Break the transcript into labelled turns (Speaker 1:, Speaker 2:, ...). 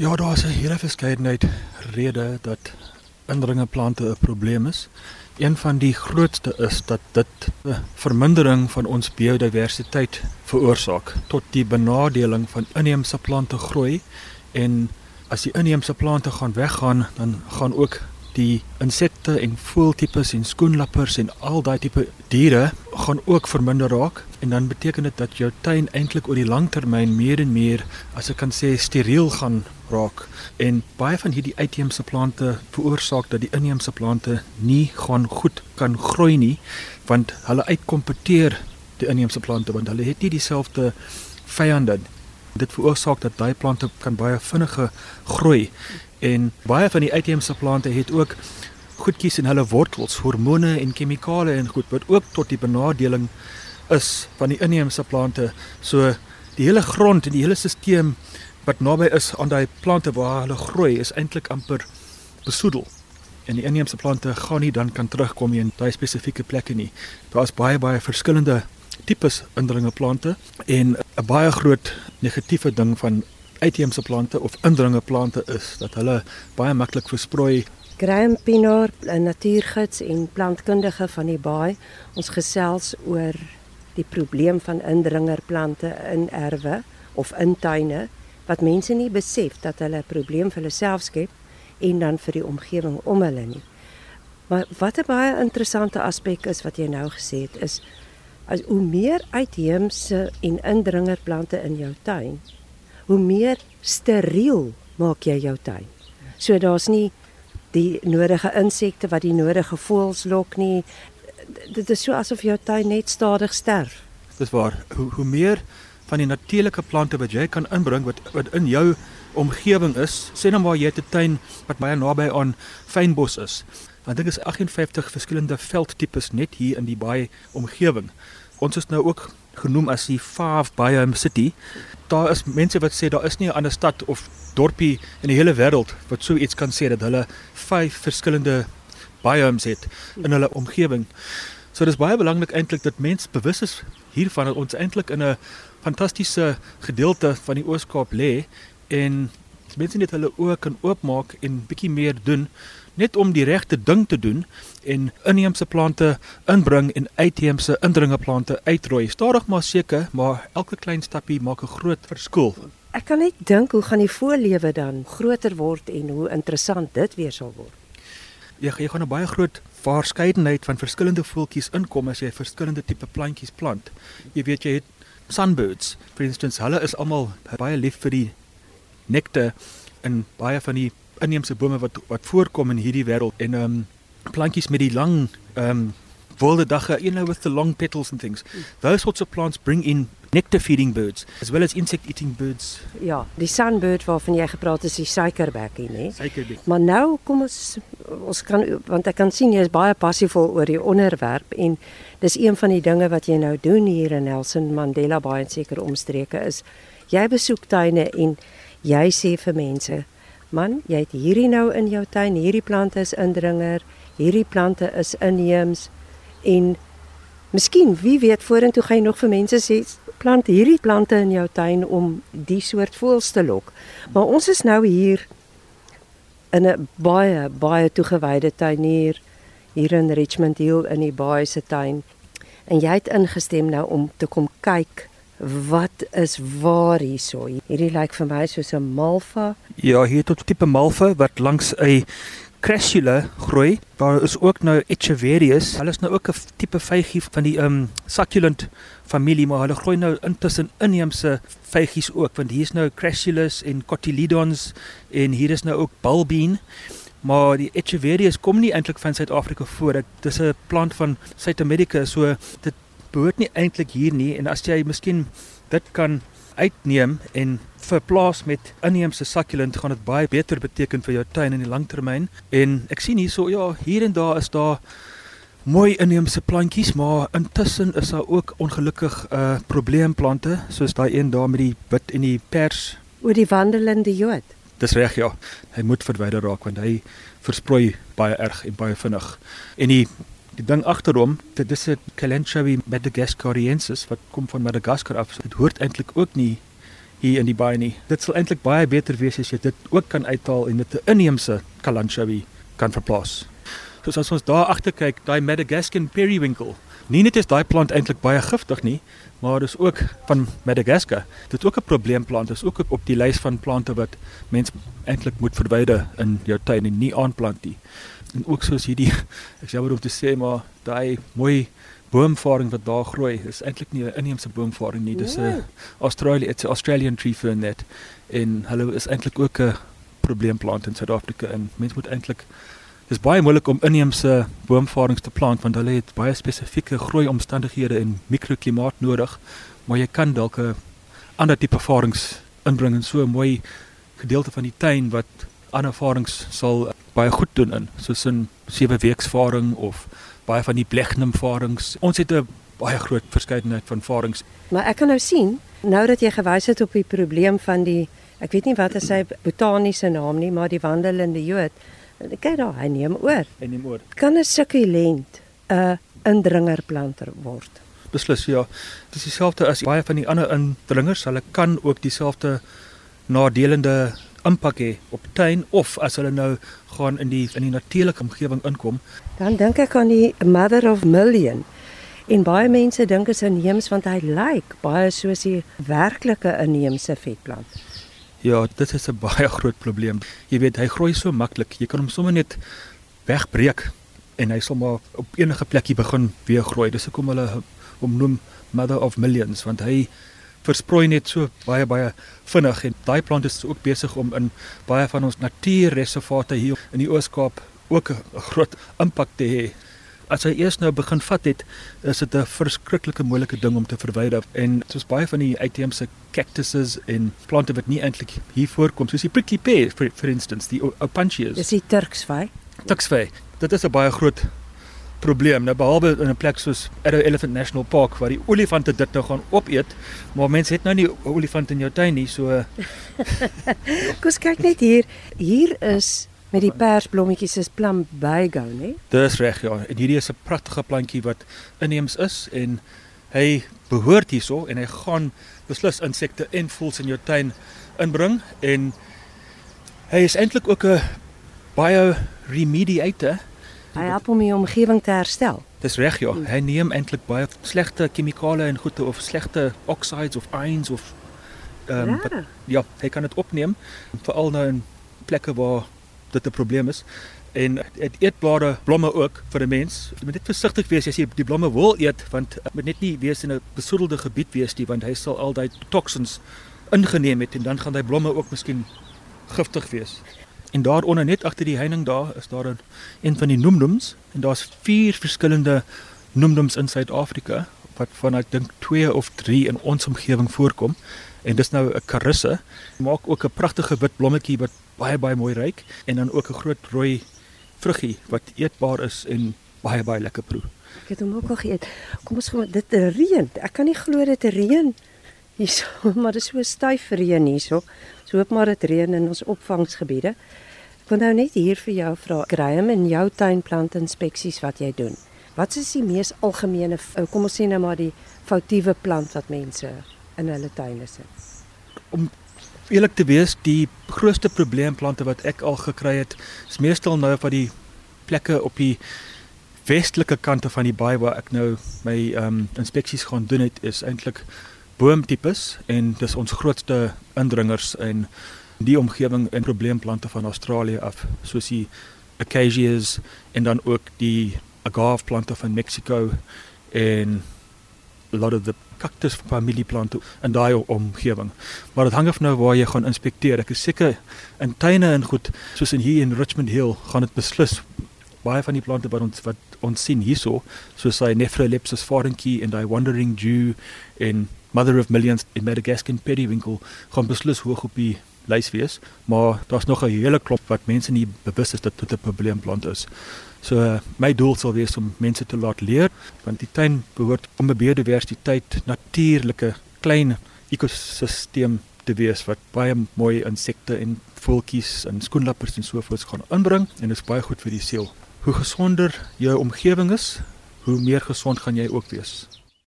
Speaker 1: Ja, daar is 'n hele verskeidenheid redes dat indringende plante 'n probleem is. Een van die grootste is dat dit 'n vermindering van ons biodiversiteit veroorsaak tot die benadeling van inheemse plante groei en as die inheemse plante gaan weggaan, dan gaan ook die insekte en voëltipes en skoenlappers en al daai tipe diere gaan ook verminder raak en dan beteken dit dat jou tuin eintlik oor die lang termyn meer en meer as ek kan sê steriel gaan raak. En baie van hierdie uitheemse plante veroorsaak dat die inheemse plante nie gaan goed kan groei nie want hulle uitkompeteer die inheemse plante want hulle het nie dieselfde vyande. Dit veroorsaak dat daai plante kan baie vinniger groei. En baie van die uitheemse plante het ook goedjies in hulle wortels, hormone en chemikale en goed wat ook tot die benadeling is van die inheemse plante. So die hele grond en die hele stelsel wat naby is aan daai plante waar hulle groei is eintlik amper besoedel. En die inheemse plante gaan nie dan kan terugkom in daai spesifieke plekke nie. Daar's baie baie verskillende tipes indringende plante en 'n baie groot negatiewe ding van uitheemse plante of indringende plante is dat hulle baie maklik versprei.
Speaker 2: Graham Pinaar, 'n natuurgids en plantkundige van die baai, ons gesels oor die probleem van indringerplante in erwe of in tuine wat mense nie besef dat hulle 'n probleem vir hulle self skep en dan vir die omgewing om hulle nie. Maar wat 'n baie interessante aspek is wat jy nou gesê het is as hoe meer uitheemse en indringerplante in jou tuin, hoe meer steriel maak jy jou tuin. So daar's nie die nodige insekte wat die nodige voëls lok nie. Dit is so asof jou tuin net stadig sterf.
Speaker 1: Dis waar. Hoe hoe meer van die natuurlike plante wat jy kan inbring wat wat in jou omgewing is, sê nou maar jy het 'n tuin wat baie naby aan fynbos is. Dink ek is 58 verskillende veldtipes net hier in die baie omgewing. Ons is nou ook genoem as die Five Biome City. Daar is mense wat sê daar is nie 'n ander stad of dorpie in die hele wêreld wat so iets kan sê dat hulle vyf verskillende biomes het in hulle omgewing. So dis baie belangrik eintlik dat mense bewus is hiervan dat ons eintlik in 'n fantastiese gedeelte van die Oos-Kaap lê en mense net hulle oë kan oopmaak en bietjie meer doen net om die regte ding te doen en inheemse plante inbring en uitheemse indringe plante uitroei. Stadig maar seker, maar elke klein stappie maak 'n groot verskil.
Speaker 2: Ek kan net dink hoe gaan die voorlewe dan groter word en hoe interessant dit weer sal word.
Speaker 1: Ja, jy gaan 'n baie groot verskeidenheid van verskillende voeltjies inkom as jy verskillende tipe plantjies plant. Jy weet jy het sunbirds, for instance, hulle is almal baie lief vir die nektar in baie van die inheemse bome wat wat voorkom in hierdie wêreld en ehm um, plantjies met die lang ehm um, wilde dagga, you know with the long petals and things. Those sorts of plants bring in nectar feeding birds as well as insect eating birds.
Speaker 2: Ja, die sunbird waarvan jy gepraat het is die suikerbekkie, nê?
Speaker 1: Suikerbekkie.
Speaker 2: Maar nou kom ons ons kan want ek kan sien jy is baie passievol oor die onderwerp en dis een van die dinge wat jy nou doen hier in Nelson Mandela Bay en seker omstreke is jy besoek tuine en jy sê vir mense Man, jy het hierdie nou in jou tuin, hierdie plante is indringer, hierdie plante is inheems en miskien, wie weet, vorentoe gaan jy nog vir mense sê plant hierdie plante in jou tuin om die soort voëls te lok. Maar ons is nou hier in 'n baie baie toegewyde tuin hier hier in Richmond Hill in die Baai se tuin. En jy het ingestem nou om te kom kyk wat is waar hierso. Hierdie lyk vir my soos 'n malva.
Speaker 1: Ja, hier tot tipe malva wat langs 'n crassula groei. Daar is ook nou Echeverius. Hulle is nou ook 'n tipe vygie van die um succulent familie, maar hulle groei nou intussen inheemse vygies ook, want hier is nou crassulus en cotyledons en hier is nou ook bulbine. Maar die Echeverius kom nie eintlik van Suid-Afrika voor. Dit is 'n plant van Suid-Amerika, so dit behoort nie eintlik hier nie en as jy miskien dit kan uitneem en verplaas met inheemse succulent gaan dit baie beter beteken vir jou tuin in die langtermyn. En ek sien hierso ja hier en daar is daar mooi inheemse plantjies maar intussen is daar ook ongelukkig 'n uh, probleemplante soos daai een daar met die wit en die pers.
Speaker 2: Oor die wandelende jood.
Speaker 1: Dis reg ja. Hy moet verwyder raak want hy versprei baie erg en baie vinnig. En die Die ding agter hom, dit is 'n Kalanchoe madagascariensis wat kom van Madagaskar af. Dit hoort eintlik ook nie hier in die baai nie. Dit sal eintlik baie beter wees as jy dit ook kan uithaal en dit 'n inheemse kalanchoe kan verplaas. Soos as ons daar agter kyk, daai Madagascan periwinkle. Nie net is daai plant eintlik baie giftig nie, maar dis ook van Madagaskar. Dit is ook 'n probleemplant. Dit is ook op die lys van plante wat mens eintlik moet verwyder in jou tuin en nie aanplant nie. En ook soos hierdie ek sê maar om te sê maar daai mooi boomvaring wat daar groei is eintlik nie 'n inheemse boomvaring nie. Dis 'n Australië, it's Australian tree fern net en hulle is eintlik ook 'n probleemplant in Suid-Afrika en mense moet eintlik Dit is baie moeilik om inheemse boomvarings te plant want hulle het baie spesifieke groei omstandighede en mikroklimaat nodig, maar jy kan dalk 'n ander tipe varings inbring in so 'n mooi gedeelte van die tuin wat ander varings sal baie goed doen in, soos 'n sewe weeks varing of baie van die blegnemvarings. Ons het 'n baie groot verskeidenheid van varings.
Speaker 2: Maar ek kan nou sien, nou dat jy gewys het op die probleem van die ek weet nie wat is sy botaniese naam nie, maar die wandelende Jood. Kyk daar, hy neem oor.
Speaker 1: Hy neem oor.
Speaker 2: Kan 'n sukkulent 'n indringerplanter word?
Speaker 1: Beslis ja. Dit is dieselfde as baie van die ander indringers, hulle kan ook dieselfde nadelende impak hê op tuin of as hulle nou gaan in die in die natuurlike omgewing inkom.
Speaker 2: Dan dink ek aan die Mother of Million. En baie mense dink is inheems want hy lyk baie soos die werklike inheemse vetplant.
Speaker 1: Ja, dit is 'n baie groot probleem. Jy weet, hy groei so maklik. Jy kan hom sommer net wegbreek en hy sal maar op enige plekkie begin weer groei. Dis hoekom hulle hom noem Mother of Millions want hy versprei net so baie baie vinnig en daai plant is ook besig om in baie van ons natuurreservate hier in die Oos-Kaap ook 'n groot impak te hê. As hy eers nou begin vat het, is dit 'n verskriklike moeilike ding om te verwyder en soos baie van die uitheemse cactuses en plante wat nie eintlik hier voorkom, soos die prickly pear for, for instance, die opuntias.
Speaker 2: Dis die Turksvy.
Speaker 1: Turksvy. Dit is 'n baie groot probleem. Nou behalwe in 'n plek soos Arrow Elephant National Park waar die olifante dit nou gaan opeet, maar mense het nou nie olifante in jou tuin nie, so
Speaker 2: Kom kyk net hier. Hier is met die persblommetjies is plumbago, né?
Speaker 1: Dis reg ja. En hierdie is 'n pragtige plantjie wat inheems is en hy behoort hierso en hy gaan beslis insekte en voëls in jou tuin inbring en hy is eintlik ook 'n baie remediator
Speaker 2: Hy help om die omgewing te herstel.
Speaker 1: Dis reg ja. Hy neem eintlik baie slegte chemikale en goede of slegte oxides of ions of ehm um,
Speaker 2: Ja.
Speaker 1: ja, hy kan dit opneem veral nou in plekke waar dit 'n probleem is. En dit eetbare blomme ook vir 'n mens. Jy moet net versigtig wees as jy die blomme wil eet want dit moet net nie wees in 'n besoedelde gebied wees nie want hy sal al daai toksins ingeneem het en dan gaan daai blomme ook miskien giftig wees. En daaronder net agter die heining daar is daar 'n een van die noemnoems en daar's vier verskillende noemnoems in Suid-Afrika wat van ek dink 2 of 3 in ons omgewing voorkom. En dis nou 'n karisse. Maak ook 'n pragtige wit blommetjie wat baie baie mooi ruik en dan ook 'n groot rooi vruggie wat eetbaar is en baie baie lekker proe.
Speaker 2: Ek het hom ook al geëet. Kom ons gaan dit reën. Ek kan nie glo dit reën hierso, maar dit is so styf reën hierso. So hoop maar dit reën in ons opvangsgebiede. Ek wil nou net hier vir jou vra, Graham, in jou tuinplantinspeksies wat jy doen. Wat is die mees algemene eh, kom ons sê nou maar die foutiewe plant wat mense in hulle tuine sit?
Speaker 1: Eerlik te wees, die grootste probleemplante wat ek al gekry het, is meestal nou van die plekke op die westelike kante van die baai waar ek nou my ehm um, inspeksies gaan doen het, is eintlik boomtipes en dis ons grootste indringers in die omgewing en probleemplante van Australië af, soos die acacias en dan ook die agave plante van Mexico en a lot of the cactus familieplante in daai omgewing. Maar dit hang af nou waar jy gaan inspekteer. Ek is seker in tuine en goed soos in hier in Richmond Hill gaan dit beslis baie van die plante wat ons wat ons sien hierso, soos hy Nephrolepsis farinki en daai wandering dew en mother of millions in Madagascar periwinkle gaan beslis hoog op die lys wees, maar daar's nog 'n hele klop wat mense nie bewus is dat dit 'n probleemplant is. So my doel sal wees om mense te laat leer want die tuin behoort om 'n biodiversiteit natuurlike klein ekosisteem te wees wat baie mooi insekte en voeltjies en skoenlappers en sovoorts gaan inbring en dit is baie goed vir die siel. Hoe gesonder jou omgewing is, hoe meer gesond gaan jy ook wees.